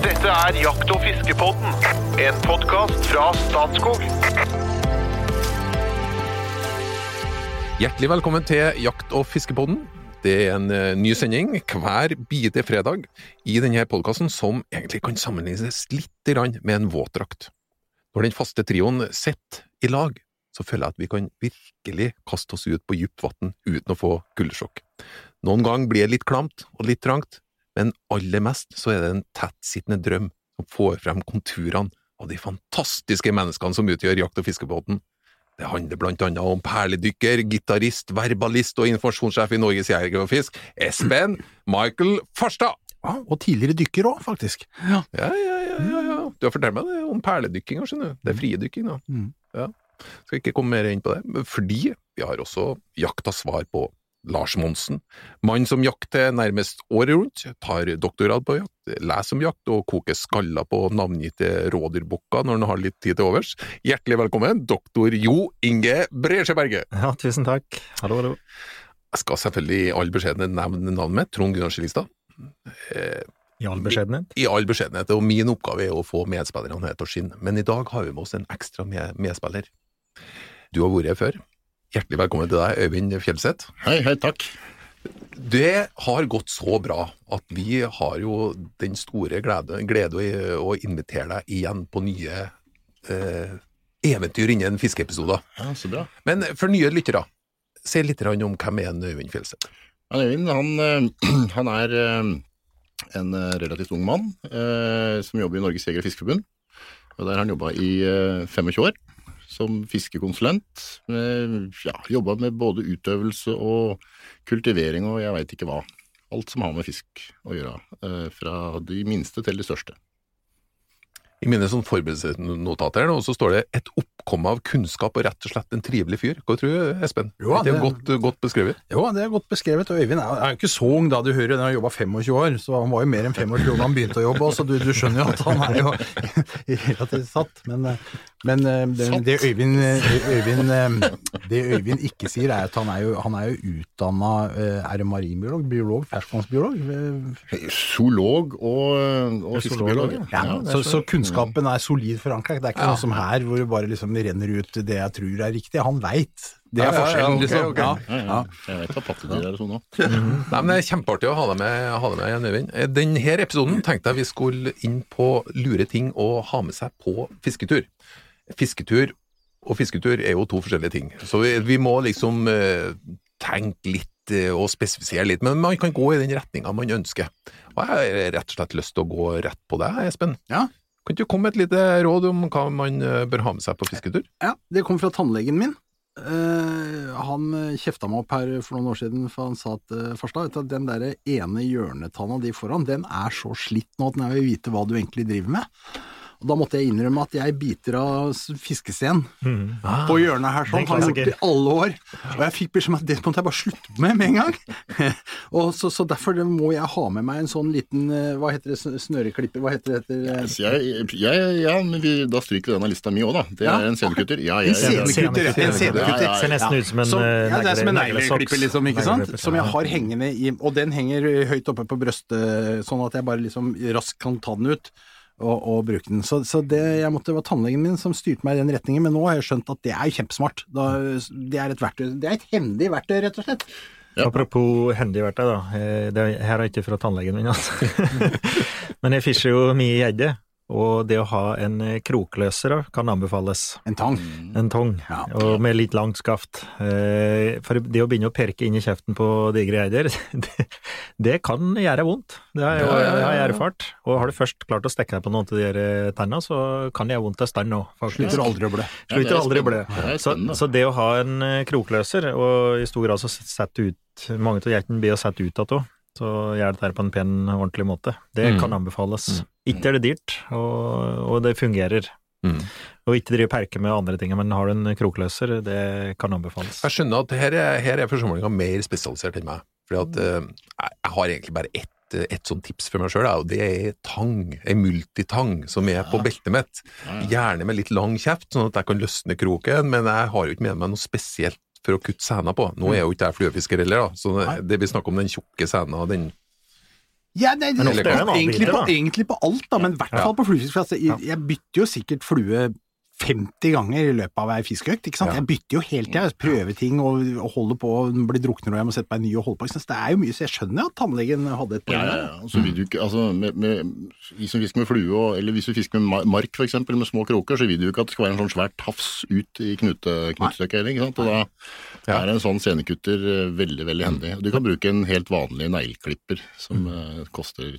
Dette er Jakt- og fiskepodden, en podkast fra Statskog. Hjertelig velkommen til Jakt- og fiskepodden. Det er en eh, ny sending hver bidige fredag i denne podkasten som egentlig kan sammenlignes litt med en våtdrakt. Når den faste trioen sitter i lag, så føler jeg at vi kan virkelig kaste oss ut på dypt vann uten å få kuldesjokk. Noen gang blir det litt klamt og litt trangt, men aller mest så er det en tettsittende drøm som får frem konturene av de fantastiske menneskene som utgjør Jakt- og fiskebåten. Det handler blant annet om perledykker, gitarist, verbalist og informasjonssjef i Norges Jeger og Fisk, Espen Michael Farstad. Ja, og tidligere dykker òg, faktisk. Ja. Ja, ja, ja, ja, ja. Du har fortalt meg det om perledykking, skjønner du. Det er frie dykking, da. Mm. Ja. Skal ikke komme mer inn på det, fordi vi har også jakta svar på Lars Monsen. Mann som jakter nærmest året rundt, tar doktorgrad på jakt, leser om jakt og koker skaller på navngitte rådyrbukker når han har litt tid til overs. Hjertelig velkommen, doktor Jo Inge Bresjeberget! Ja, tusen takk. Hallo, hallo. Jeg skal selvfølgelig i all beskjedenhet nevne navnet mitt, Trond Gunnar Skillingstad. Eh, I all beskjedenhet. I all beskjedenhet, og min oppgave er å få medspillerne her til å skinne, men i dag har vi med oss en ekstra med medspiller. Du har vært her før. Hjertelig velkommen til deg, Øyvind Fjellseth. Hei, hei, takk. Det har gått så bra at vi har jo den store glede, glede å, å invitere deg igjen på nye eh, eventyr innen fiskeepisoder. Ja, Så bra. Men for nye lyttere, si litt om hvem er Øyvind Fjellseth? Øyvind han, eh, han er eh, en eh, relativt ung mann eh, som jobber i Norges Jeger- og Fiskerforbund. Og Der har han jobba i eh, 25 år som fiskekonsulent. Med, ja, jobba med både utøvelse og kultivering og jeg veit ikke hva. Alt som har med fisk å gjøre. eh, Fra de minste til de største. I mine sånn forberedelsesnotater nå, så står det 'et oppkomme av kunnskap og rett og slett en trivelig fyr'. Hva tror du, Espen? Jo, er det det- godt, godt beskrevet? Jo, det er godt beskrevet. Og Øyvind er, er jo ikke så ung da du hører, han har jobba 25 år, så han var jo mer enn 25 år da han begynte å jobbe, så du, du skjønner jo at han er jo relativt satt. Men, eh, men eh, det, det, Øyvind, Øyvind, eh, det Øyvind ikke sier, er at han er jo, han er jo utdanna Er det marinbiolog? Biolog? Ferskvannsbiolog? Eh, Zoolog og, og fiskebiolog. Ja, så, så kunnskapen er solid forankra. Det er ikke noe som her, hvor det bare liksom renner ut det jeg tror er riktig. Han veit. Det er ja, ja, forskjellen, liksom. Ja, Ja, ja. ja. Jeg vet hva pattedyr er og sånn òg. Nei, men Det er kjempeartig å ha deg med, ha deg med igjen, Øyvind. Eh, Denne episoden tenkte jeg vi skulle inn på lure ting å ha med seg på fisketur. Fisketur og fisketur er jo to forskjellige ting, så vi, vi må liksom eh, tenke litt eh, og spesifisere litt, men man kan gå i den retninga man ønsker. Og jeg har rett og slett lyst til å gå rett på deg, Espen. Ja. Kan ikke du komme med et lite råd om hva man eh, bør ha med seg på fisketur? Ja, det kom fra tannlegen min. Uh, han eh, kjefta meg opp her for noen år siden, for han sa at uh, Farstad, du, den der ene hjørnetanna di foran, den er så slitt nå at den vil vite hva du egentlig driver med. Og Da måtte jeg innrømme at jeg biter av fiskesten mm. ah, på hjørnet her, sånn, Har jeg gjort det i alle år. Og jeg fikk beskjed om at det måtte jeg bare slutte med med en gang. og så, så derfor må jeg ha med meg en sånn liten, eh, hva heter det, sn- snøreklipper, hva heter det? Heter, jeg, jeg, ja, men vi, da stryker vi den av lista mi òg, da. Det Ja. er en senekutter. Ja, En senekutter, ja. En senekutter. Ja, ja, Ser nesten ut som en Som, eh, ja, det er som en negleklipper, liksom, ikke sant? Som jeg har hengende i Og den henger høyt oppe på brøstet, sånn at jeg bare liksom raskt kan ta den ut. Og, og bruke den. Så, så det, jeg måtte, det var tannlegen min som styrte meg i den retningen, men nå har jeg skjønt at det er kjempesmart. Da, det er et verktøy. Det er et hendig verktøy, rett og slett. Apropos hendig verktøy, da. Eh, Det er- her er ikke fra tannlegen min, altså. Men jeg fischer jo mye gjedde, og det å ha en eh, krokløser kan anbefales. En tang. En tong, Ja. og med litt langt skaft. Eh, For det å begynne å perke inn i kjeften på digre geider, det, det kan gjøre vondt. Det har jeg, har jeg erfart. Og har du først klart å stikke deg på noen av de eh, så kan det gjøre vondt en stund òg. Slutter aldri å blø. Slutter er aldri å blø. Så, så det å ha en krokløser, og i stor grad så sette ut Mange av geitene blir å sette ut igjen òg, så gjør det her på en pen, ordentlig måte. Det Mm. kan anbefales. Ikke er det dyrt, og, og det fungerer. Mm. Og ikke drive perke med andre ting, men har du en krokløser, det kan anbefales. Jeg skjønner at her er, her er forsamlinga mer spesialisert enn meg. Fordi at eh, jeg, har egentlig bare ett et sånt tips for meg sjøl, og det er tang. En multitang som er på beltet mitt. Gjerne med litt lang kjeft, sånn at jeg kan løsne kroken, men jeg har jo ikke med meg noe spesielt for å kutte sena på. Nå er jo ikke jeg fluefisker heller, da, så det, det vi snakker om den tjukke sena, den Ja, nei, det, det, det egentlig, på, egentlig på alt, da, men i hvert fall på fluefisk. Altså, jeg bytter jo sikkert flue 50 ganger i løpet av ei fiskeøkt. ikke sant? Ja. Jeg bytter jo hele tida, prøver ting og, og holder på, blir drukner og jeg må sette meg en ny og holde på. Så det er jo mye, så jeg skjønner at tannlegen hadde et poeng ja, ja, ja. Så vil du ikke, altså, med, med, Hvis du fisker med flue, og, eller hvis du fisker med mark eksempel, med små kroker, så vil du ikke at det skal være en sånn svært tafs ut i knute, knutestykket heller. ikke sant? Og da Ja. er en sånn senekutter eh, veldig, veldig hendig. Du kan bruke en helt vanlig negleklipper som mm. koster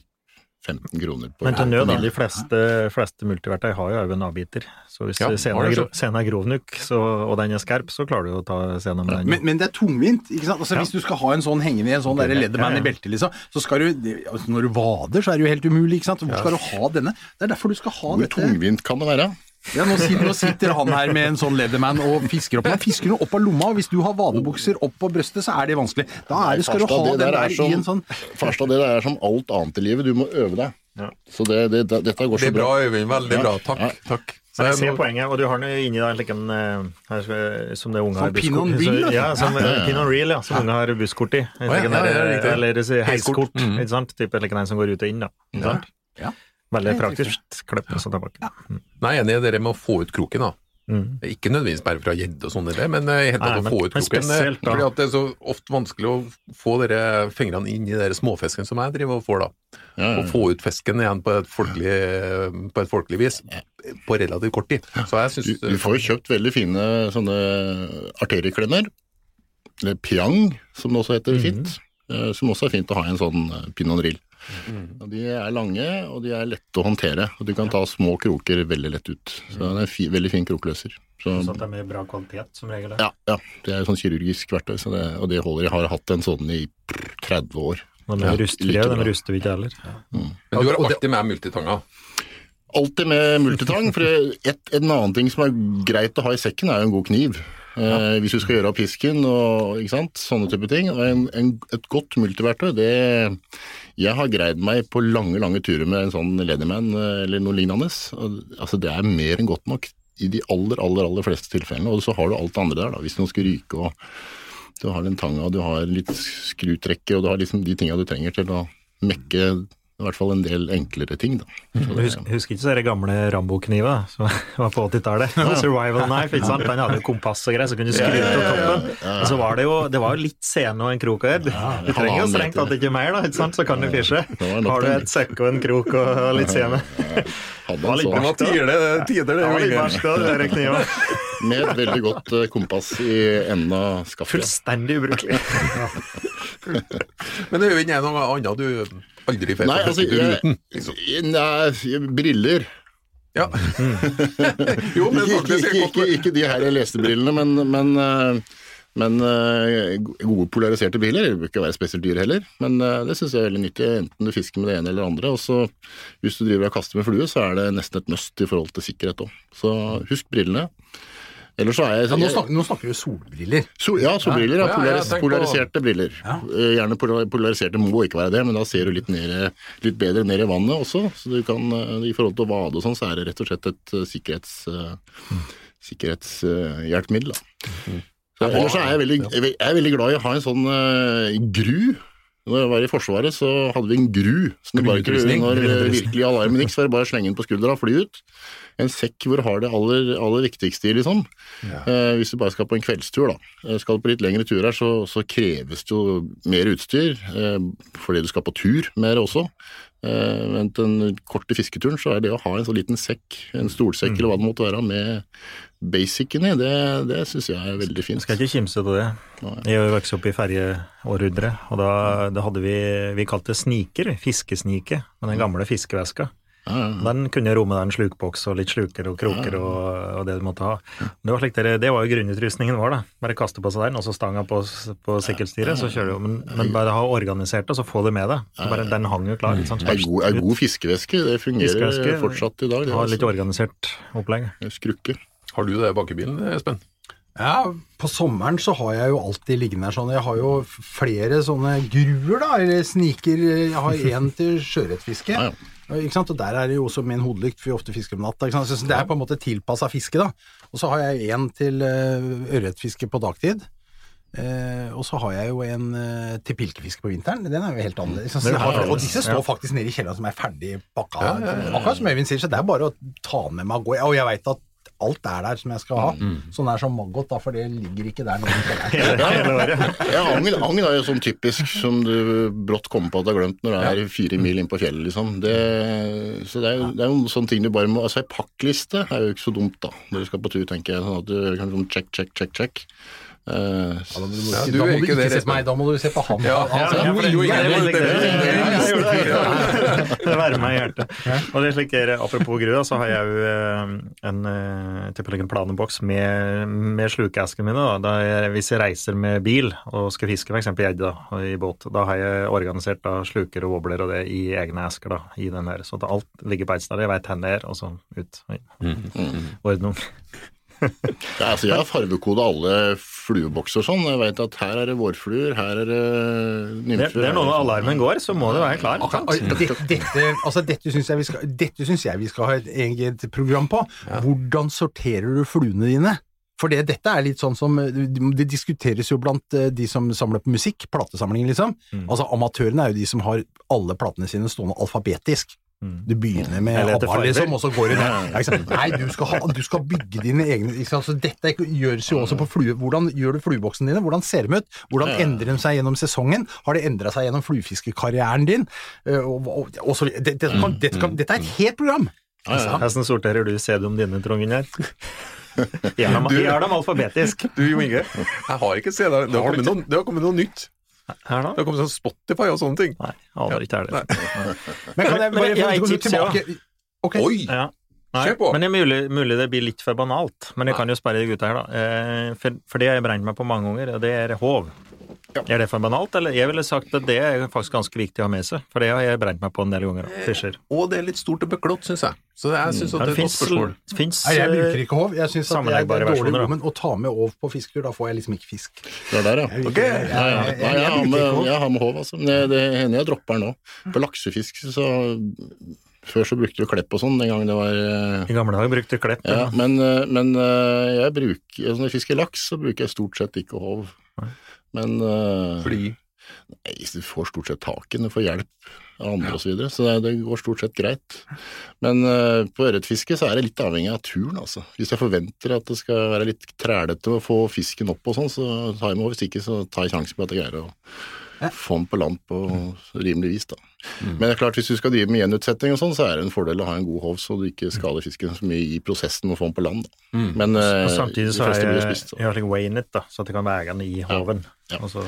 15 kroner. på Men til nød, da. De fleste, fleste multiverktøy har jo òg en avbiter. Så hvis Ja, scenen er, scenen er grov nok, så, og den er skarp, så klarer du å ta scenen med den. Men, men det er tungvint. ikke sant? Altså, Ja. Hvis du skal ha en sånn hengende i en sånn Leatherman ja. i beltet, liksom, så skal du altså, Når du vader, så er det jo helt umulig. ikke sant? Hvor skal du ha denne? Det er derfor du skal ha Hvor dette. tungvint kan det være? Ja, nå sitter, nå sitter han her med en sånn Leatherman og fisker opp. Han fisker noe opp av lomma, og hvis du har vadebukser opp på brystet, så er det vanskelig. Da er det, skal du ha det den der der er som- i en sånn Farstad, det der er som alt annet i livet. Du må øve deg. Ja. Så det, det, det, dette går Det er bra, bra. Øyvind. Veldig bra. Takk. Ja. takk. Så jeg ser poenget, og du har den inni deg like en, eh, her som det unge har busskort- Reel, Ja, som Ja, ja, ja. Reel, ja, som unge har busskort i. Like en ja, der, ja, eller si, heiskort, Mhm. ikke sant? Type like en som går ut og inn, da. Ikke sant? Ja. Veldig praktisk. Klipp og så tilbake. Nei, jeg er enig i det med å få ut kroken. da. Mm. Ikke nødvendigvis bare fra gjedde og sånn, men i hele tatt Nei, å få ut kroken. eh, spesielt. Fordi at det er så ofte vanskelig å få dere fingrene inn i den småfisken som jeg driver og får, da. Ja, ja. Og få ut fisken igjen på et folkelig, på et folkelig vis på relativt kort tid. Så jeg Du, syns du får jo kjøpt veldig fine sånne arterieklemmer. Eller Piang, som det også heter fint. eh, Som også er fint å ha i en sånn eh, pinot noir. Og De er lange, og de er lette å håndtere. Og du kan ta små kroker veldig lett ut. Så det er en fi, veldig fin krokløser. Så, Så at det er med bra kvalitet, som regel. ja, ja, det er sånn kirurgisk verktøy, så det, og det holder. Jeg har hatt en sånn i 30 år. De er rustfrie, de ruster vi ikke heller. Men du har alltid med multitanga. Alltid med multitang, for et, en annen ting som er greit å ha i sekken, er jo en god kniv. Eh, hvis du skal gjøre av pisken og ikke sant, sånne type ting. Og en, en, et godt multiverktøy, det Jeg har greid meg på lange, lange turer med en sånn Leatherman eh, eller noe lignende. Og, altså, det er mer enn godt nok i de aller, aller, aller fleste tilfellene. Og så har du alt det andre der, da. Hvis noen skal ryke og du har den tanga, du har litt skrutrekke, og du har liksom de tinga du trenger til å mekke i hvert fall en del enklere ting, da. Så Husk, husker ikke så de gamle Rambo-kniva som var på 80-tallet? Survival knife, ikke sant? Den hadde jo kompass og greier, så kunne du skru til toppen. Og så var det jo det var jo litt sene og en krok og edd. Du trenger jo strengt tatt ikke mer, da, ikke sant? så kan du fisje. Det Har du et sekk og en krok og litt sene. Hadde var en litt var tider, tider, Det var litt verst, da, kniva. med et veldig godt eh, kompass i enden av skaftet. Fullstendig ubrukelig. Men Øyvind, er det noe annet du aldri får Nei, altså, jeg? Liksom. nei, briller. Ja. jo, men Ikke, ikke, ikke, ikke, ikke de her lestebrillene, men, men, eh, men eh, gode polariserte briller. Det bør ikke være spesielt dyre heller, men eh, det syns jeg er veldig nyttig, enten du fisker med det ene eller det andre. Og så hvis du driver og kaster med flue, så er det nesten et must i forhold til sikkerhet òg. Så husk brillene. Ellers så er jeg, ja, nå, snakker, nå snakker du solbriller. So, ja, solbriller. Ja, Ja, polaris, polariserte briller. Eh, Gjerne polariserte må ikke være det, men da ser du litt, ned, litt bedre ned i vannet også. Så du kan, eh, I forhold til å vade og sånn, så er det rett og slett et eh, sikkerhets, mm. sikkerhetshjelpemiddel. Så, ellers så er jeg veldig, jeg er veldig glad i å ha en sånn uh, gru. Når jeg var i Forsvaret, så hadde vi en gru. Så det bare kunne Gruutrustning. når virkelig alarmen gikk, så var det bare å slenge den på skuldra og fly ut. En sekk hvor du har det aller, aller viktigste i, liksom. Eh, hvis du bare skal på en kveldstur, da. Eh, skal du på litt lengre turer, så, så kreves det jo mer utstyr, eh, fordi du skal på tur mer også. Eh, men til den korte fisketuren så er det å ha en sånn liten sekk, en stolsekk eller hva det måtte være, med basicen i, det, det syns jeg er veldig fint. Skal ikke kimse av det. Jeg vokste opp i ferjeårhundret, og da, da hadde vi Vi kalte det sniker, fiskesnike, med den gamle fiskeveska. Ja, ja, ja. Den kunne romme deg en slukboks og litt sluker og kroker og, og det du måtte ha. Det var, slik dere, det var jo grunnutrustningen vår, da. Bare kaste på seg den, og så stanga på, på sikkerhetsstyret, så kjører du. Men, men bare ha organisert det, og så få det med deg. Bare, den hang jo klar. Sant? Ei god, ei god fiskeveske, det fungerer Fiskeveske, fortsatt i dag. Det, Ha litt altså. organisert opplegg. Skrukke. Har du det bak i bilen, Espen? Ja, på sommeren så har jeg jo alltid liggende her sånn. Jeg har jo flere sånne gruer, da, eller sniker. Jeg har én til sjøørretfiske. Ja, ja. Ikke sant? Og der er det jo også en hodelykt, for vi ofte fisker om natta. Ikke sant? Så det er på en måte tilpassa fiske, da. Og så har jeg én til uh, ørretfiske på dagtid. Eh, og så har jeg jo en eh, til pilkefiske på vinteren. Den er jo helt annerledes. Så Den jeg er har- og disse står ja. faktisk nede i kjelleren som er ferdig pakka. Akkurat som Øyvind sier, så det er bare å ta med meg og gå. Og jeg veit at alt er der som jeg skal ha. Sånn er som maggot, da, for det ligger ikke der nede. Ja, agn, agn er jo sånn typisk som du brått kommer på at du har glemt når du er fire mil inn på fjellet, liksom. Det, så det er, jo, det er jo sånne ting du bare må Altså, ei pakkliste er jo ikke så dumt, da, når du skal på tur, tenker jeg. Sånn at du kan sånn check, check, check, check. Eh, Da må du, Ja, da må er du ikke ikke se på meg, da må du se på han. Ja, Altså, ja, for det- jo, det. det. Varmer meg i hjertet. Og det er slik, er- Apropos gru så har jeg jo eh, en eh, en planeboks med, med slukeeskene mine. Da. Da jeg, hvis jeg reiser med bil og skal fiske f.eks. gjedde i båt, da har jeg organisert da, sluker og wobbler og det i egne esker. da, i den her, Så alt ligger på ett sted. Jeg veit hvor det er, og så ut. inn. Ordnung. Ja, altså jeg har farvekode alle fluebokser sånn. Jeg vet at her er det vårfluer, her er det Det, nymfer. det er noe når alarmen går, så må det være klar. Akkurat, Dette, dette, altså dette syns jeg, vi skal- dette synes jeg vi skal ha et eget program på. Hvordan sorterer du fluene dine? For det, dette er litt sånn som Det diskuteres jo blant eh, de som samler på musikk, platesamlingen, liksom. Mm. Altså Amatørene er jo de som har alle platene sine stående alfabetisk. Mm. Du begynner med ABBA, liksom, og så går du ned. Nei, du skal, ha, du skal bygge dine egne ikke sant? Så Dette gjøres jo også på flue. Hvordan gjør du flueboksene dine? Hvordan ser de ut? Hvordan endrer de seg gjennom sesongen? Har de endra seg gjennom fluefiskekarrieren din? Eh, Og, og, og så, det, det kan, dette, kan, dette er et helt program! Hvordan sorterer du sedum dine, Trond Gunnar? Gjør dem, alfabetisk. Du, Jo Inge, jeg har ikke det. Det noe, det har kommet noe nytt. Her da? Det har kommet sånn Spotify og sånne ting. Nei, aner ikke er det. Men kan jeg bare få et tips, tilbake Ok. Oi! Ja. Nei, Kjør på. Men det er mulig, mulig det blir litt for banalt. Men jeg kan jo sperre de gutta her, da. Eh, For, for det har jeg brent meg på mange ganger, og det er håv. Er det for banalt, eller? Jeg ville sagt at det er faktisk ganske viktig å ha med seg, for det har jeg brent meg på en del ganger. Fischer. Og det er litt stort og beklått, syns jeg. Så jeg syns Ja, at det er et godt spørsmål. Finnes, Nei, jeg bruker ikke håv. Jeg syns at det er, dårlig versjoner, da. men å ta med håv på fisketur, da får jeg liksom ikke fisk. Det er der, ja. Jeg, okay. jeg, jeg, ja. jeg, Nei, jeg, jeg, har med, ikke jeg har med håv, altså. Men det, det hender jeg dropper nå. På laksefisk så Før så brukte vi klepp og sånn, den gangen det var eh, I gamle dager brukte du klepp. Ja, Ja. men, eh, men eh, jeg bruker altså Når jeg fisker laks, så bruker jeg stort sett ikke håv. Men uh, Fordi nei, du får stort sett tak i den, du får hjelp av andre og så videre, så det, det går stort sett greit. Men uh, på ørretfiske så er det litt avhengig av turen, altså. Hvis jeg forventer at det skal være litt trælete å få fisken opp og sånn, så tar jeg med over. Hvis ikke, så tar jeg sjansen på at jeg greier å få den på land på rimelig vis, da. Men det er klart, hvis du skal drive med gjenutsetting og sånn, så er det en fordel å ha en god hov, så du ikke skader fisken så mye i prosessen med å få den på land. Da. Men eh, Og samtidig så jeg, spist. Så. jeg har slik weigh-it, da, så at det kan være den i håven. Ja. Og Altså,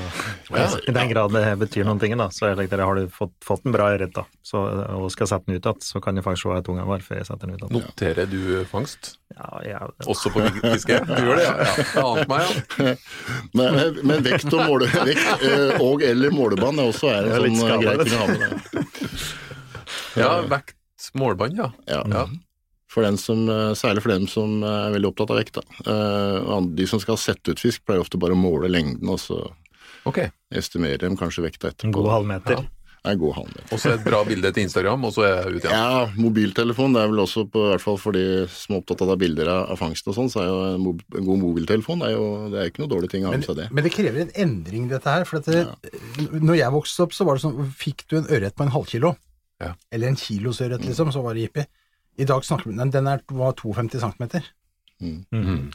Ja. I den grad det betyr noen ting, da, så jeg tenker, har du fått, fått den bra ørret, da, så, og skal sette den ut igjen, så kan jeg faktisk se at ungen var før jeg setter den ut igjen. noterer du fangst? Ja, jeg... Også på fiske? Du gjør det, ja? ja. Det ante meg, ja. Men, men vekt og, måle, vekt, eh, og eller målebånd er også er en sånn eh, grei ting å ha med. Ja, vekt, målebånd, ja. Ja. Ja. For den som, eh, særlig for dem som er veldig opptatt av vekt. Da. Eh, De som skal sette ut fisk, pleier ofte bare å måle lengden, og så okay. estimerer de kanskje vekta etterpå. En god halvmeter. Ja. Er en god halvmeter. Og så et bra bilde til Instagram, og så er jeg ute igjen. Ja, mobiltelefon det er vel også på, i hvert fall for de som er opptatt av bilder av, fangst fangsten og sånn, så er jo en, mob, en god mobiltelefon det er jo det er ikke noe dårlig ting å ha med seg det. men det krever en endring, dette her. For at det, når jeg vokste opp, så var det sånn Fikk du en ørret på en halvkilo, Ja. eller en kilos ørret, liksom, så var det jippi. I dag snakker vi om Den er, var 52 cm. Mhm.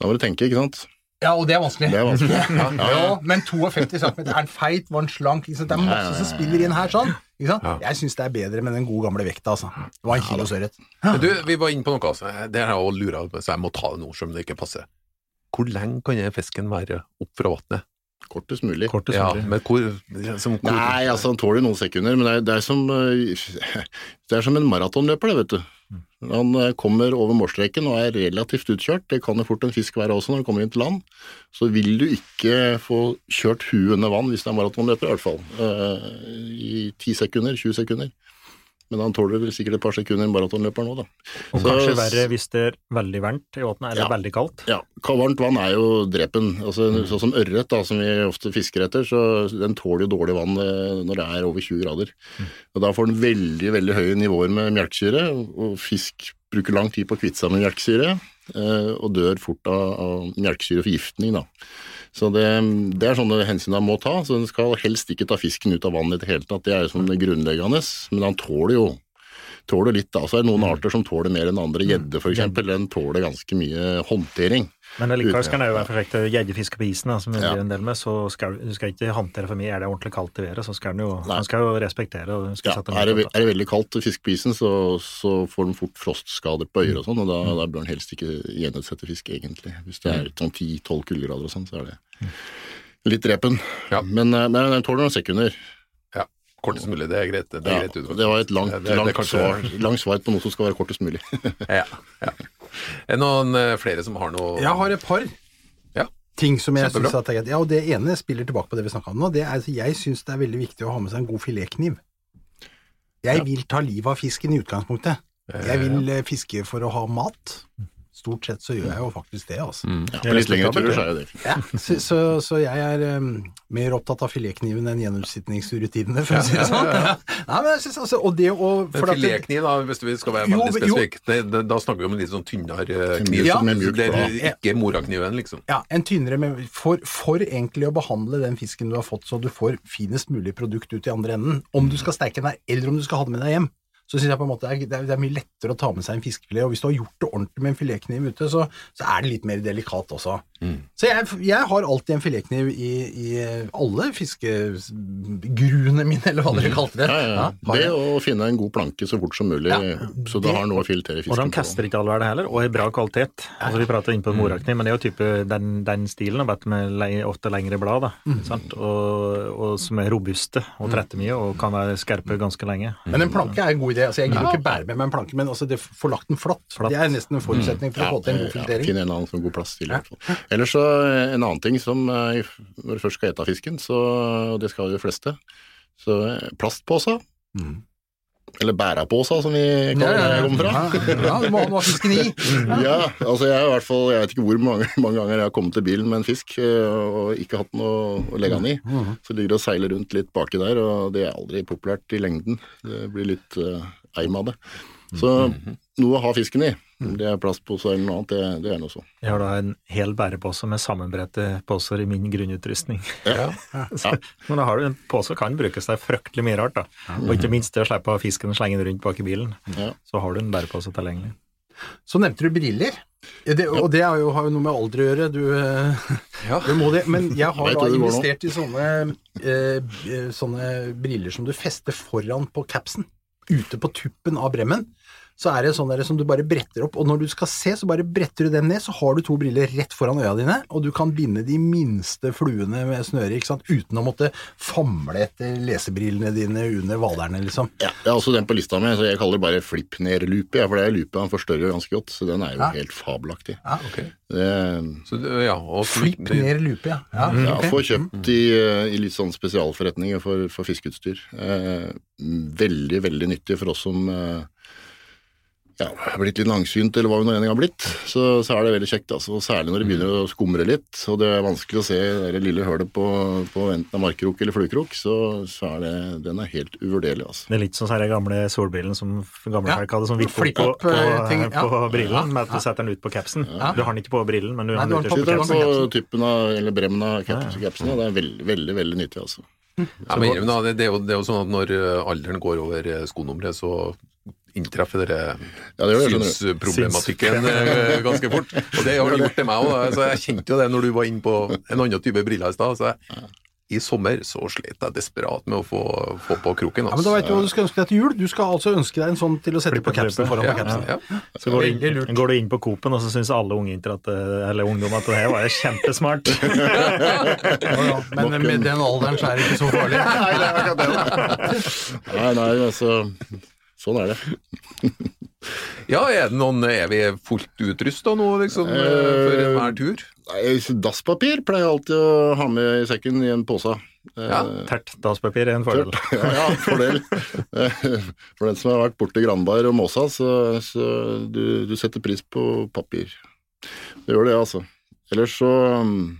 Da må du tenke, ikke sant. Ja, og det er vanskelig. Det er vanskelig. Ja, men 52 cm. Er den feit? Var den slank? Ikke sant? Det er masse som spiller inn her, sånn. Ikke sant? Ja. Jeg syns det er bedre med den gode gamle vekta, altså. Det var en kilo sørret. Men Du, vi var inne på noe, altså. det har jeg òg lura på, så jeg må ta det nå, selv om det ikke passer. Hvor lenge kan den fisken være opp fra vannet? Kortest mulig. Kortest Ja, mulig. men hvor, som, hvor Nei, altså han tåler noen sekunder, men det er, det er, som, eh, det er som en maratonløper, det, vet du. Han eh, kommer over målstreken og er relativt utkjørt, det kan jo fort en fisk være også når han kommer inn til land. Så vil du ikke få kjørt huet under vann hvis det er maratonløper, i hvert fall. Eh, I 10 sekunder, 20 sekunder. Men han tåler vel sikkert et par sekunder en maratonløper nå, da. Og Så- kanskje verre hvis det er veldig varmt i vannet, eller Ja. veldig kaldt. Ja, varmt vann er jo drepen. Altså, Sånn som ørret, da, som vi ofte fisker etter, så den tåler jo dårlig vann eh, når det er over 20 grader. Og Da får den veldig veldig høye nivåer med melkesyre, og fisk bruker lang tid på å kvitte seg med melkesyre, eh, og dør fort av, av melkesyreforgiftning. da. Så det, det er sånne hensyn han må ta. Så den skal helst ikke ta fisken ut av vannet i det hele tatt. Det er jo sånn grunnleggende. Men han tåler jo tåler litt. da. Så er det noen arter som tåler mer enn andre. Gjedde f.eks. Den tåler ganske mye håndtering. Men likevel kan det jo være perfekt. Gjeddefiske på isen, da, som vi Ja. blir en del med, så skal du skal ikke håndtere for mye. Er det ordentlig kaldt i været, så skal den jo, Nei. skal jo respektere og skal Ja, sette er, det, er det veldig kaldt å fiske på isen, så, så får den fort frostskader på øyer og sånn, og da, da bør den helst ikke gjenutsette fisk, egentlig. Hvis det er sånn 10-12 kuldegrader og sånn, så er det litt drepen. Ja. Men, eh, men den tåler noen sekunder. Kortest mulig, det er greit. Det, er Ja, greit det var et langt, Det- det- langt, kanskje- svar, langt svar på noe som skal være kortest mulig. Ja, ja. Er det noen eh, flere som har noe Jeg har et par Ja. ting som jeg syns er greit. Ja, og det ene spiller tilbake på det vi snakka om nå. Det er, altså, jeg syns det er veldig viktig å ha med seg en god filetkniv. Jeg vil ta livet av fisken i utgangspunktet. Jeg vil eh, fiske for å ha mat. Stort sett så gjør jeg jo faktisk det, altså. Ja, på litt lengre turer så er det det. Ja, så, så, så jeg er um, mer opptatt av filetkniven enn gjennomsnittingsrutinene, for å si det sånn. Ja, Nei, men jeg synes altså, og det å filetkniv, da, hvis vi skal være Jo, veldig spesifikke, da snakker vi om en litt sånn tynnere eh, kniv. Ja. er det er ikke morakniven, liksom. Ja, en tynnere men for, for egentlig å behandle den fisken du har fått, så du får finest mulig produkt ut i andre enden. Om du skal steike den der, eller om du skal ha den med deg hjem. Så synes jeg på en måte det er, det er- mye lettere å ta med seg en fiskefilet, og hvis du har gjort det ordentlig med en filetkniv ute, så, så er det litt mer delikat også. Så jeg, jeg har alltid en filetkniv i, i alle fiskegruene mine, eller hva dere kalte det. Ja, ja, ja. Det å finne en god planke så fort som mulig, så du det- har noe å filetere Og de Og den kaster ikke all verden heller, og er bra kvalitet. Altså Vi prater inn på morakniv, men det er jo type den, den stilen, bare med ofte lengre blad, da, sant? Og, og som er robuste og tretter mye, og kan være skerpe ganske lenge. Men en planke er en god idé. Altså, jeg gidder ikke bære med meg en planke, men altså, det få lagt den flatt. Flatt. Det er nesten en forutsetning for å få til en god Ja, filtrering. Finn en annen som god plass til. Ja. Ellers så eh, en annen ting som eh, når du først skal ete fisken, så og det skal jo de fleste, så eh, plastpåsa. Eller bærapåsa, som vi kaller ja, ja, jeg kommer fra. Ja, ja, du må ha noe fisken i. Ja, altså jeg, i hvert fall, jeg vet ikke hvor mange, mange ganger jeg har kommet til bilen med en fisk eh, og ikke hatt noe å legge den i. Så ligger det og seiler rundt litt baki der, og det er aldri populært i lengden. Det blir litt uh, eim av det. Så noe å ha fisken i, om det er plastposer eller noe annet, det, det er noe så. Jeg har da en hel bærepose med sammenbredte poser i min grunnutrustning. Ja. Ja. Men da har du en pose kan brukes til fryktelig mye rart, da. Og ikke minst det å slippe fisken og slenge den rundt bak i bilen. Ja. Så har du en bærepose tilgjengelig. Så nevnte du briller. Ja, Det, og det er jo, har jo noe med alder å gjøre. Du, eh, Ja. du må det. Men jeg har da investert i sånne, eh, eh, sånne briller som du fester foran på capsen. Ute på tuppen av bremmen. Så er det sånn der som du bare bretter opp, og når du skal se, så bare bretter du dem ned, så har du to briller rett foran øya dine, og du kan binde de minste fluene med snøre, ikke sant, uten å måtte famle etter lesebrillene dine under hvalerne, liksom. Ja, det er også den på lista mi, så jeg kaller det bare ja, for det er lupe han forstørrer jo ganske godt, så den er jo Ja. helt fabelaktig. Ja. Ok. Det, Så, ja, og ned lupe, ja. ja, ja, ok. Få kjøpt i, eh, i litt sånn spesialforretninger for, for fiskeutstyr. Eh, veldig, veldig nyttig for oss som eh, ja, blitt litt langsynt, eller hva vi nå engang har blitt. Så, så er det veldig kjekt, altså. Særlig når det begynner å skumre litt, og det er vanskelig å se det lille hølet på, på enten en markkrok eller fluekrok, så, så er det Den er helt uvurderlig, altså. Det er litt sånn som den gamle solbrillen, som gamle Ja, folk hadde, som vipper flipp på, på, eh, ting, ja. på brillen, med at du setter den ut på capsen. Du har den ikke på brillen, men du Nei, har du den ute på på capsen. på av, eller bremmen av capsen. Ja, og det er veldig, veldig, veldig nyttig, altså. Ja, men, det, det, er jo, det er jo sånn at når eh, alderen går over eh, skonummeret, så inntreffer dere Ja, det det, synsproblematikken eh, ganske fort. Og det har du gjort til meg òg. Jeg kjente jo det når du var inne på en annen type briller i stad. Så jeg, i sommer så slet jeg desperat med å få, få på kroken. Ja, men da vet du hva du skal ønske deg til jul. Du skal altså ønske deg en sånn til å sette på capsen foran på ja, capsen. ja. Så går du, inn, går du inn på Coop-en, og så syns alle unge at, eller ungdom at det her var kjempesmart. Ja, ja. Men med den alderen så er det ikke så farlig. Det det. Nei, nei, altså Sånn er det. ja, er det noen Er vi fullt utrusta nå, liksom, eh, for enhver tur? Nei, Dasspapir pleier jeg alltid å ha med i sekken i en pose. Eh, Ja. Tert dasspapir er en fordel. Ja, ja, fordel. Eh, For den som har vært borti Granberg og Måsa, så, så du, du setter pris på papir. Du gjør det, altså. Ellers så um,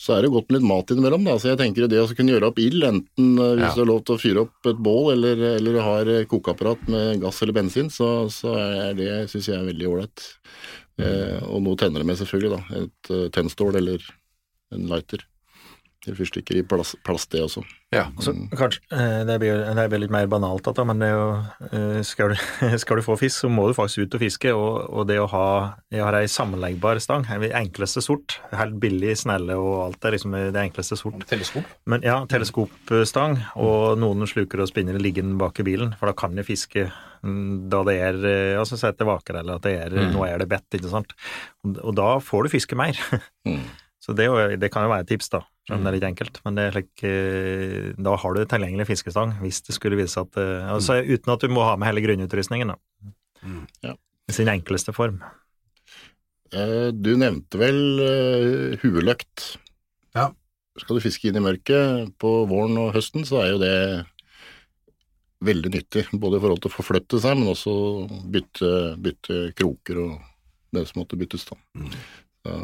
så er det godt med litt mat innimellom. Da. Så jeg tenker det å kunne gjøre opp ild, enten eh, hvis Ja. du har lov til å fyre opp et bål eller, eller har kokeapparat med gass eller bensin, så, så er det syns jeg er veldig ålreit. Eh, og noe tenner det med, selvfølgelig. da, Et uh, tennstål eller en lighter. Eller fyrstikker i plast, plast, det også. Ja. Så kanskje, eh, det blir, det blir litt mer banalt, da, men det er jo, eh, skal, du, skal du få fisk, så må du faktisk ut og fiske. Og, og det å ha Jeg har ei sammenleggbar stang, en enkleste sort. Helt billig, snelle og alt det, liksom det enkleste sort. Teleskop? Men ja, teleskopstang, og noen sluker og spinner liggende bak i bilen, for da kan de fiske mm, da det er eh, altså sette vaker, eller at det er, nå er det bedt, ikke sant. Og, og da får du fiske mer. Mm. Så det, det kan jo være et tips, da. Selv om det er litt enkelt. Men det er slik, eh, da har du tilgjengelig fiskestang hvis det skulle vise seg at eh, altså, Uten at du må ha med hele grunnutrustningen, da. Mm. Ja. I sin enkleste form. Eh, Du nevnte vel uh, hueløkt. Ja. Skal du fiske inn i mørket på våren og høsten, så er jo det veldig nyttig. Både i forhold til å forflytte seg, men også bytte, bytte kroker og det som måtte byttes. da. Så,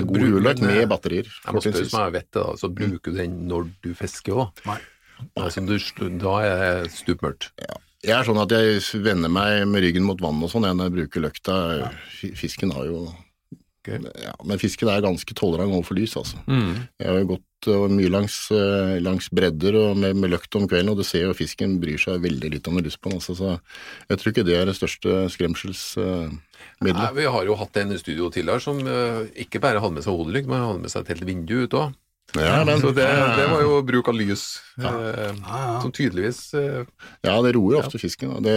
en god eh, med batterier. Jeg må spørre som jeg vet det, da, så bruker du den når du fisker òg? Nei. Altså, du, da er det stupmørkt. Jeg er sånn at jeg vender meg med ryggen mot vann og sånn når jeg bruker løkta. Fi- Fisken har jo okay. ja, Men fisken er ganske tolerant overfor lys, altså. Mm. Jeg har jo gått uh, mye langs, uh, langs bredder og med, med løkt om kvelden, og du ser jo fisken bryr seg veldig litt om er lyst på den. Altså, så jeg tror ikke det er det største skremselsmiddelet. Nei, vi har jo hatt en i studio tidligere som eh, ikke bare hadde med seg hodelykt, men hadde med seg et helt vindu ut òg. ja, men, Så det, det var jo bruk av lys, Ja. eh, Ja, ja. som tydeligvis eh, ja, det roer ofte fisken. Og det,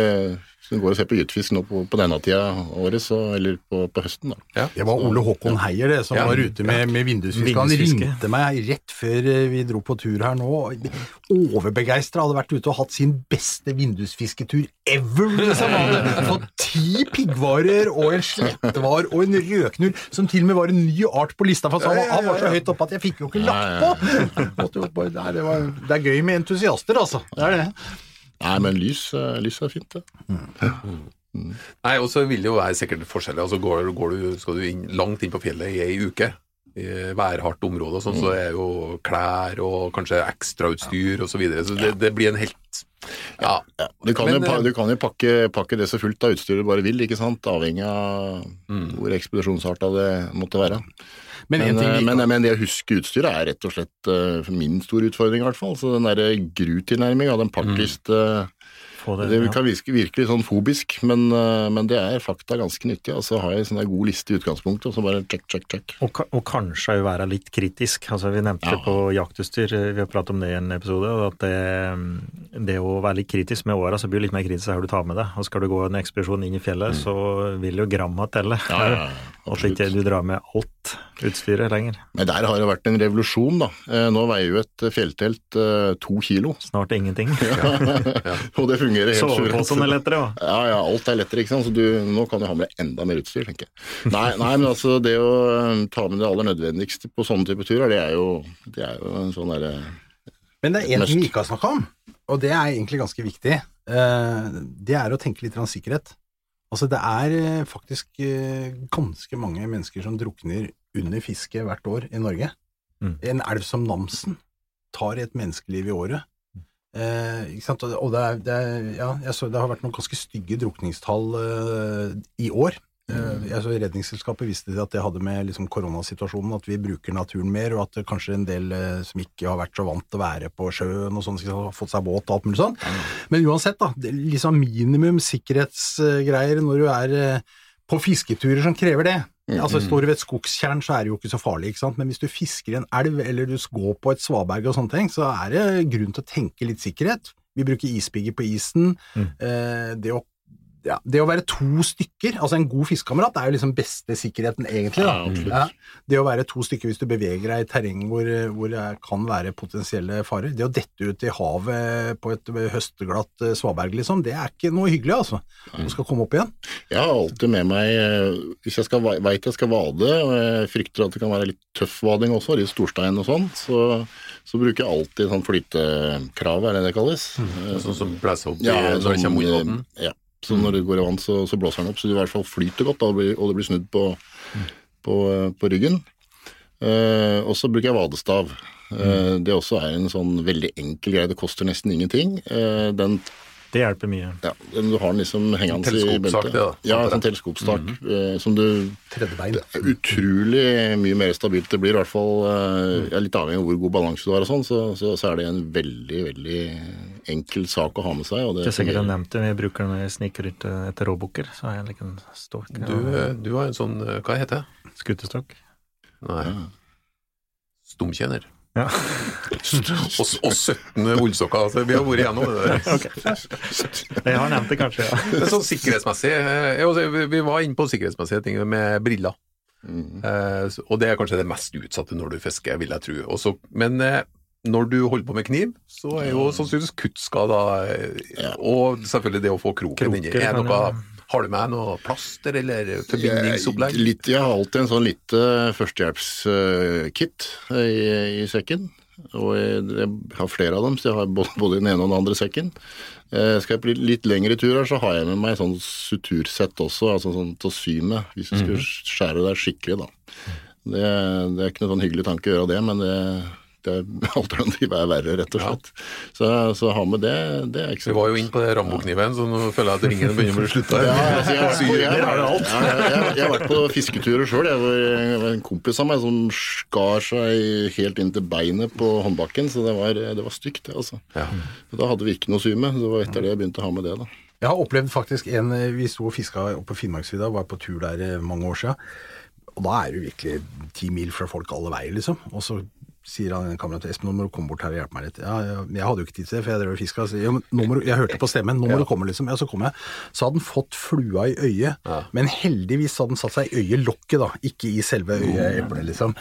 hvis du går og ser på gytefisk nå på, på denne tida av året, så, eller på, på høsten, da. Det var Ole Håkon Heier det, som Ja. var ute med, med vindusfiske. Han ringte meg rett før eh, vi dro på tur her nå. Overbegeistra. Hadde vært ute og hatt sin beste vindusfisketur ever. Liksom. Han hadde fått ti piggvarer og en slettevar og en rødknull, som til og med var en ny art på lista. For han, han var så høyt oppe at jeg fikk jo ikke lagt på! Nei, det, var, det er gøy med entusiaster, altså. Det er det. Nei, men lys, eh, lys er fint, det. Nei, og så vil det jo være sikkert forskjellig. Altså går, går du, skal du inn, langt inn på fjellet i ei uke, i værhardt område og sånn, så er jo klær og kanskje ekstrautstyr og så videre, så det, det blir en helt Ja. Ja, du kan, Men, jo, eh, du kan jo pakke, pakke det så fullt av utstyr du bare vil, ikke sant? avhengig av hvor ekspedisjonsarta det måtte være. Men, Men, ting eh, vi ikke men, men det å huske utstyret er rett og slett uh, min store utfordring, i hvert fall. Så den derre GRU-tilnærminga, den pakkliste Få det, Det kan virke, virke litt sånn fobisk, men, eh, men det er fakta ganske nyttig. Altså har jeg en sånn god liste i utgangspunktet, og så bare check, check, check. Og, og kanskje òg være litt kritisk. Altså, vi nevnte Ja. på jaktutstyr, vi har pratet om det i en episode. og At det, det å være litt kritisk med åra, så blir du litt mer kritisk hva du tar med deg. Og skal du gå en ekspedisjon inn i fjellet, så vil jo gramma telle. Mm. Ja, ja, ja, At ikke du drar med alt utstyret lenger. Men der har det vært en revolusjon, da. Eh, Nå veier jo et fjelltelt eh, to kilo, Snart ingenting. og det fungerer helt Soveposen er lettere òg. Ja, ja, alt er lettere, ikke sant. Så du, nå kan du ha med deg enda mer utstyr, tenker jeg. Nei, nei men altså, det å eh, ta med det aller nødvendigste på sånne type turer, det er jo, det er jo en sånn derre Men det er én ting vi ikke har snakka om, og det er egentlig ganske viktig. Eh, Det er å tenke litt om sikkerhet. Altså, det er eh, faktisk eh, ganske mange mennesker som drukner under fiske hvert år i Norge. Mm. En elv som Namsen tar et menneskeliv i året. Eh, ikke sant? Og det- er, det, er, ja, så, det har vært noen ganske stygge drukningstall eh, i år. Eh, Altså, Redningsselskapet visste at det hadde med liksom, koronasituasjonen, at vi bruker naturen mer, og at det kanskje en del eh, som ikke har vært så vant til å være på sjøen og sånn, har fått seg båt og alt mulig sånn. Men uansett, da. Det er liksom minimum sikkerhetsgreier når du er eh, på fisketurer som krever det. Altså Står du ved et skogstjern, så er det jo ikke så farlig, ikke sant? men hvis du fisker i en elv, eller du går på et svaberg og sånne ting, så er det grunn til å tenke litt sikkerhet. Vi bruker ispigger på isen. Mm. Eh, det å ja, det å være to stykker, altså en god fiskekamerat, er jo liksom beste sikkerheten, egentlig. Da. Ja. Ja, det å være to stykker hvis du beveger deg i terreng hvor, hvor det kan være potensielle farer. Det å dette ut i havet på et høsteglatt eh, svaberg, liksom, det er ikke noe hyggelig, altså. Du skal komme opp igjen. Jeg har alltid med meg eh, Hvis jeg veit vet jeg skal vade, og jeg frykter at det kan være litt tøff vading også, i storstein og sånn, så, så bruker jeg alltid sånn flytekrav, er det det kalles. Mm. Sånn som blæser opp i, Ja, når det sånn, kommer mot båten. eh, Ja. Så når det går i vann, så, så blåser den opp, så du i hvert fall flyter godt, og det blir snudd på, på, eh, på ryggen. Eh, og så bruker jeg vadestav. Eh, det også er en sånn veldig enkel greie, det koster nesten ingenting. Eh, den Det hjelper mye. Ja, men du har den liksom hengende i beltet. Ja, Ja, sånn teleskopstak. eh, som du Tredjebein. Utrolig mye mer stabilt det blir, i hvert fall eh, ja, litt avhengig av hvor god balanse du har og sånn, så, så, så er det en veldig, veldig enkel sak å ha med seg. Og det Det er sikkert jeg nevnte, vi bruker den når jeg sniker ut eh, etter råbukker. Så har jeg en liten stokk. Du, du har en sånn Hva heter det? Skutestokk. Nei. Stumtjener. Ja. og, og 17 ullsokker. Altså, vi har vært igjennom det der. Jeg har nevnt det kanskje, ja. Men sånn sikkerhetsmessig eh, vi- var inne på sikkerhetsmessige ting med briller. Mm. Eh, og det er kanskje det mest utsatte når du fisker, vil jeg tro. Også, men eh, når du holder på med kniv, så er jo sannsynligvis kuttskader eh, Ja. Og selvfølgelig det å få kroken inni. Er noe, har du med noe plaster eller forbindingsopplegg? Jeg, litt, jeg har alltid en sånn lite førstehjelpskit i, i sekken. Og jeg, jeg har flere av dem, så jeg har både, både den ene og den andre sekken. Eh, skal jeg på litt, lengre lengre turer, så har jeg med meg sånn sutursett også, altså sånn til å sy med, hvis du skulle skjære deg skikkelig, da. Det, det er ikke noe sånn hyggelig tanke å gjøre det, men det, det er, alternativet er verre, rett og slett. Så, så ha med det, det er ikke så Vi var jo inne på det Rambo-kniven, så nå føler jeg at ringen begynner å bli slutta. ja, altså, jeg, jeg, jeg, jeg, jeg har vært på fisketurer sjøl. Det var en kompis av meg som skar seg helt inn til beinet på håndbakken, så det var, det var stygt, det, altså. Ja. Da hadde vi ikke noe sy med. Det var etter det jeg begynte å ha med det, da. Jeg har opplevd faktisk en Vi sto og fiska oppe på Finnmarksvidda, var på tur der eh, mange år siden. Og da er du virkelig ti mil fra folk alle veier, liksom. Og så sier han kameraten Espen, nå må du komme bort her og hjelpe meg litt. Ja, jeg, jeg hadde jo ikke tid til det, for jeg drev og fiska. Ja, jeg hørte på stemmen, nå må du komme, liksom. Ja, så kom jeg. Så hadde han fått flua i øyet, men heldigvis hadde den satt seg i øyelokket, da, ikke i selve øyeeplet, liksom.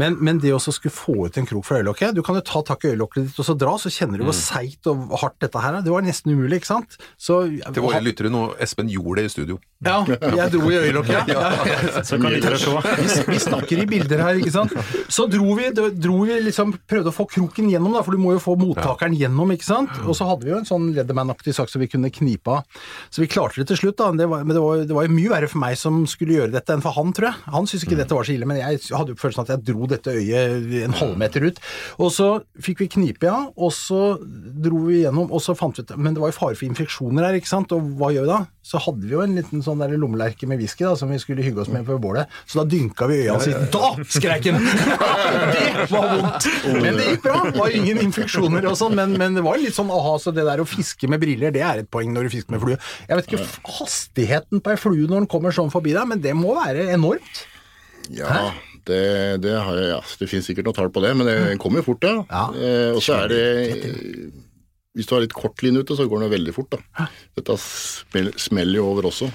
Men, men det å skulle få ut en krok fra øyelokket Du kan jo ta tak i øyelokket ditt og så dra, så kjenner du hvor seigt og hardt dette her er. Det var nesten umulig, ikke sant? Så, Til våre lyttere nå, Espen gjorde det i studio. ja, jeg dro i øyelokket. Ja. Ja. Så kan lyttere se. Vi, vi snakker i bilder her, ikke sant. Så dro vi, da dro vi liksom, prøvde å få kroken gjennom, da, for du må jo få mottakeren gjennom, ikke sant. Og så hadde vi jo en sånn Leatherman-aktig sak som vi kunne knipe av. Så vi klarte det til slutt, da. Det var, men det var, det var jo mye verre for meg som skulle gjøre dette, enn for han, tror jeg. Han syntes ikke dette var så ille, men jeg hadde jo følelsen at jeg dro dette øyet en halvmeter ut. Og så fikk vi knipe, ja, og så dro vi gjennom, og så fant vi ut Men det var jo fare for infeksjoner her, ikke sant, og hva gjør vi da? Så hadde vi jo en liten sånn der lommelerke med whisky da, som vi skulle hygge oss med på bålet, så da dynka vi øya hans i Da skreik han! det var vondt! Men det gikk bra. Det var ingen infeksjoner og sånn, men, men det var litt sånn aha, så det der å fiske med briller, det er et poeng når du fisker med flue. Jeg vet ikke hastigheten på ei flue når den kommer sånn forbi deg, men det må være enormt. Ja, det, det, har jeg, ja, det finnes sikkert noe tall på det, men det kommer jo fort, ja. Ja. Eh, og så er det Hvis du har litt kort linje ute, så går den veldig fort, da. Dette smell, smeller jo over også.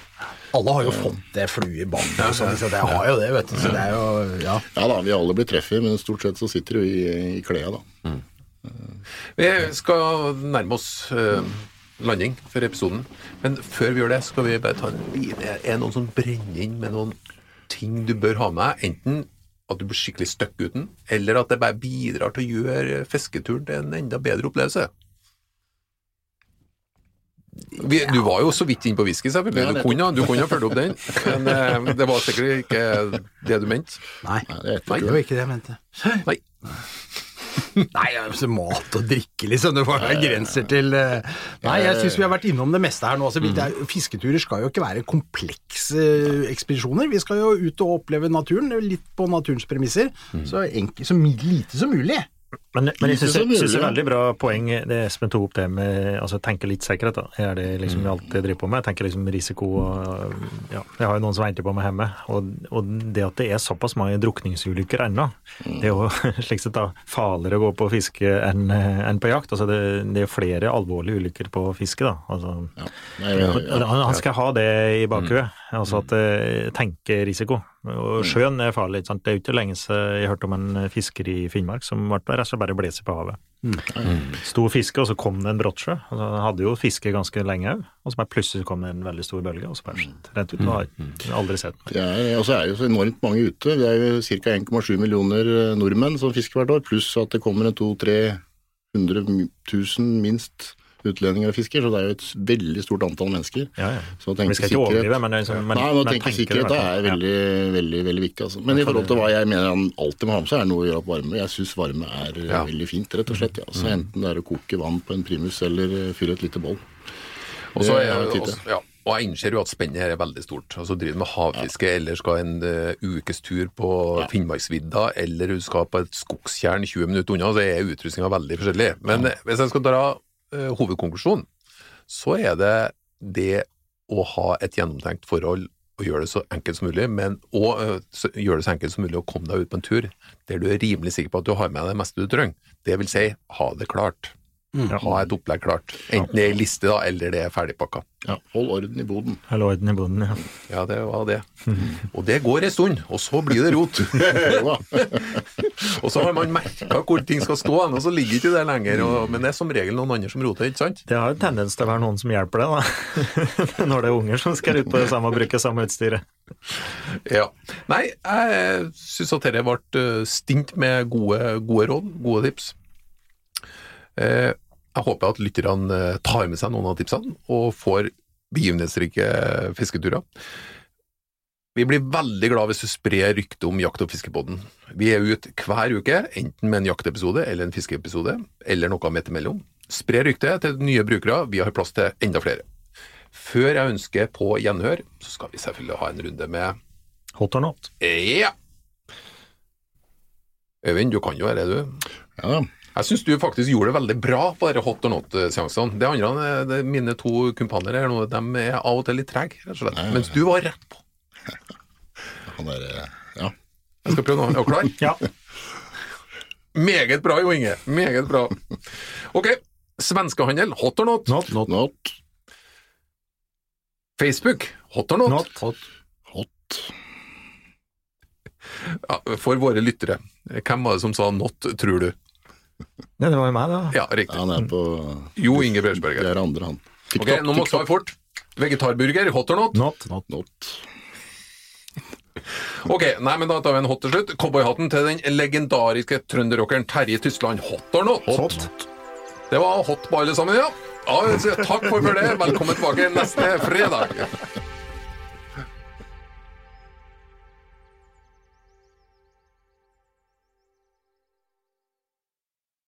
Alle har jo fått det flue i båndet sånn, så det har jo det, vet du. Så det er jo Ja. Ja da, vi alle blir treffet, men stort sett så sitter du i, i klea, da. Vi skal nærme oss uh, landing for episoden, men før vi gjør det, skal vi bare ta en liten Er det noen som brenner inn med noen ting du bør ha med? Enten at du blir skikkelig stuck uten, eller at det bare bidrar til å gjøre fisketuren til en enda bedre opplevelse? Vi, du var jo så vidt inn på whisky, selvfølgelig. Ja, Du kunne, du kunne ha fulgt opp den, men eh, det var sikkert ikke det du mente. Nei, Nei, det var ikke det jeg mente. Nei. Nei, altså mat og drikke, liksom. Det var grenser til eh, Nei, jeg syns vi har vært innom det meste her nå. Altså, er, fisketurer skal jo ikke være komplekse eh, ekspedisjoner. Vi skal jo ut og oppleve naturen, litt på naturens premisser. Så, enkelt, så lite som mulig. Men, men jeg syns det er veldig bra poeng det Espen tok opp det med altså tenke litt sikkerhet. da. Er det liksom alt jeg driver på med? Jeg tenker liksom risiko og ja, Jeg har jo noen som venter på meg hjemme. Og, og det at det er såpass mange drukningsulykker ennå, det er jo slik sett da farligere å gå på fiske enn en på jakt. Altså det, det er flere alvorlige ulykker på fiske, da. Altså, Ja. Nei, ja, han, han skal ha det i bakhuet, altså at jeg tenker risiko. Og sjøen er farlig. sant? Det er jo ikke lenge siden jeg hørte om en fisker i Finnmark som ble rett og slett bare på havet. Stor fiske, og så kom det en brottsjø. Altså, han hadde jo fiske ganske lenge òg, og så bare plutselig kom det en veldig stor bølge, og så bare rent rett ut. Og har aldri sett den. det er, og så er det jo så enormt mange ute. Vi er jo ca. 1,7 millioner eh, nordmenn som fisker hvert år, pluss at det kommer en 200 000 minst utlendinger og fisker, så det er jo et veldig stort antall mennesker. Ja, ja. Så å tenke Vi skal ikke sikkerhet- overdrive, men, det er liksom, men, Nei, nå tenker tenke det er sikkerhet er Ja. veldig, veldig veldig viktig. Altså. Men i forhold til hva jeg mener han alltid må ha med seg, er noe å gjøre opp varme. Jeg syns varme er eh, Ja. veldig fint, rett og slett. Ja. Så Enten det er å koke vann på en primus eller fylle fyre et lite boll. Og så er jeg tid ja, og jeg innser jo at spennet her er veldig stort. Altså Driver du med havfiske, eller skal en uh, ukes tur på Finnmarksvidda, eller du skal på et skogstjern 20 minutter unna, så er utrustninga veldig forskjellig. Men ja. hvis jeg skal dra hovedkonklusjonen, så er det det å ha et gjennomtenkt forhold og gjøre det så enkelt som mulig, men og eh, gjøre det så enkelt som mulig å komme deg ut på en tur der du er rimelig sikker på at du har med deg det meste du trenger. Det vil si, ha det klart. Ha et opplegg klart. Enten det er i liste, da, eller det er ferdigpakka. Ja, hold orden i boden. Hold orden i boden, ja. Ja, det var det. Og det går ei stund, og så blir det rot. Og så har man merka hvor ting skal stå, og så ligger ikke det lenger. Og, men det er som regel noen andre som roter, ikke sant? Det har jo tendens til å være noen som hjelper deg, da. Når det er unger som skal ut på det samme og bruke samme utstyret. Ja. Nei, jeg syns at dette ble eh, stint med gode, gode råd, gode tips. Eh, Jeg håper at lytterne eh, tar med seg noen av tipsene og får begivenhetsrike fisketurer. Vi blir veldig glad hvis du sprer ryktet om Jakt- og fiskepodden. Vi er ute hver uke, enten med en jaktepisode eller en fiskeepisode, eller noe midt imellom. Spre ryktet til nye brukere, vi har plass til enda flere. Før jeg ønsker på gjenhør, så skal vi selvfølgelig ha en runde med Hot or not? Ja! Øyvind, du kan jo dette, du. Ja da. Jeg syns du faktisk gjorde det veldig bra på dere hot or not-seansene. De andre, de, mine to kumpaner her nå, de er av og til litt trege, rett og slett. Mens du var rett på. Han der, eh, ja. Jeg skal prøve nå. Er du klar? Ja. Meget bra, Jo Inge. Meget bra. Ok. Svenskehandel, hot or not? Not, not, Not. Facebook, hot or not? not. Hot. Ja, for våre lyttere, hvem var det som sa not, tror du? Ja, det var jo meg, da. Ja, riktig. Han er på Jo Inge Det er andre, han. Ok, nå må vi svare fort. Vegetarburger, hot or not? Not, not. Not. Ok, nei, men da tar vi en hot til slutt. Cowboyhatten til den legendariske trønderrockeren Terje Tysland. Hot or not? Hot. Det var hot på alle sammen, ja. ja takk for det. Velkommen tilbake neste fredag.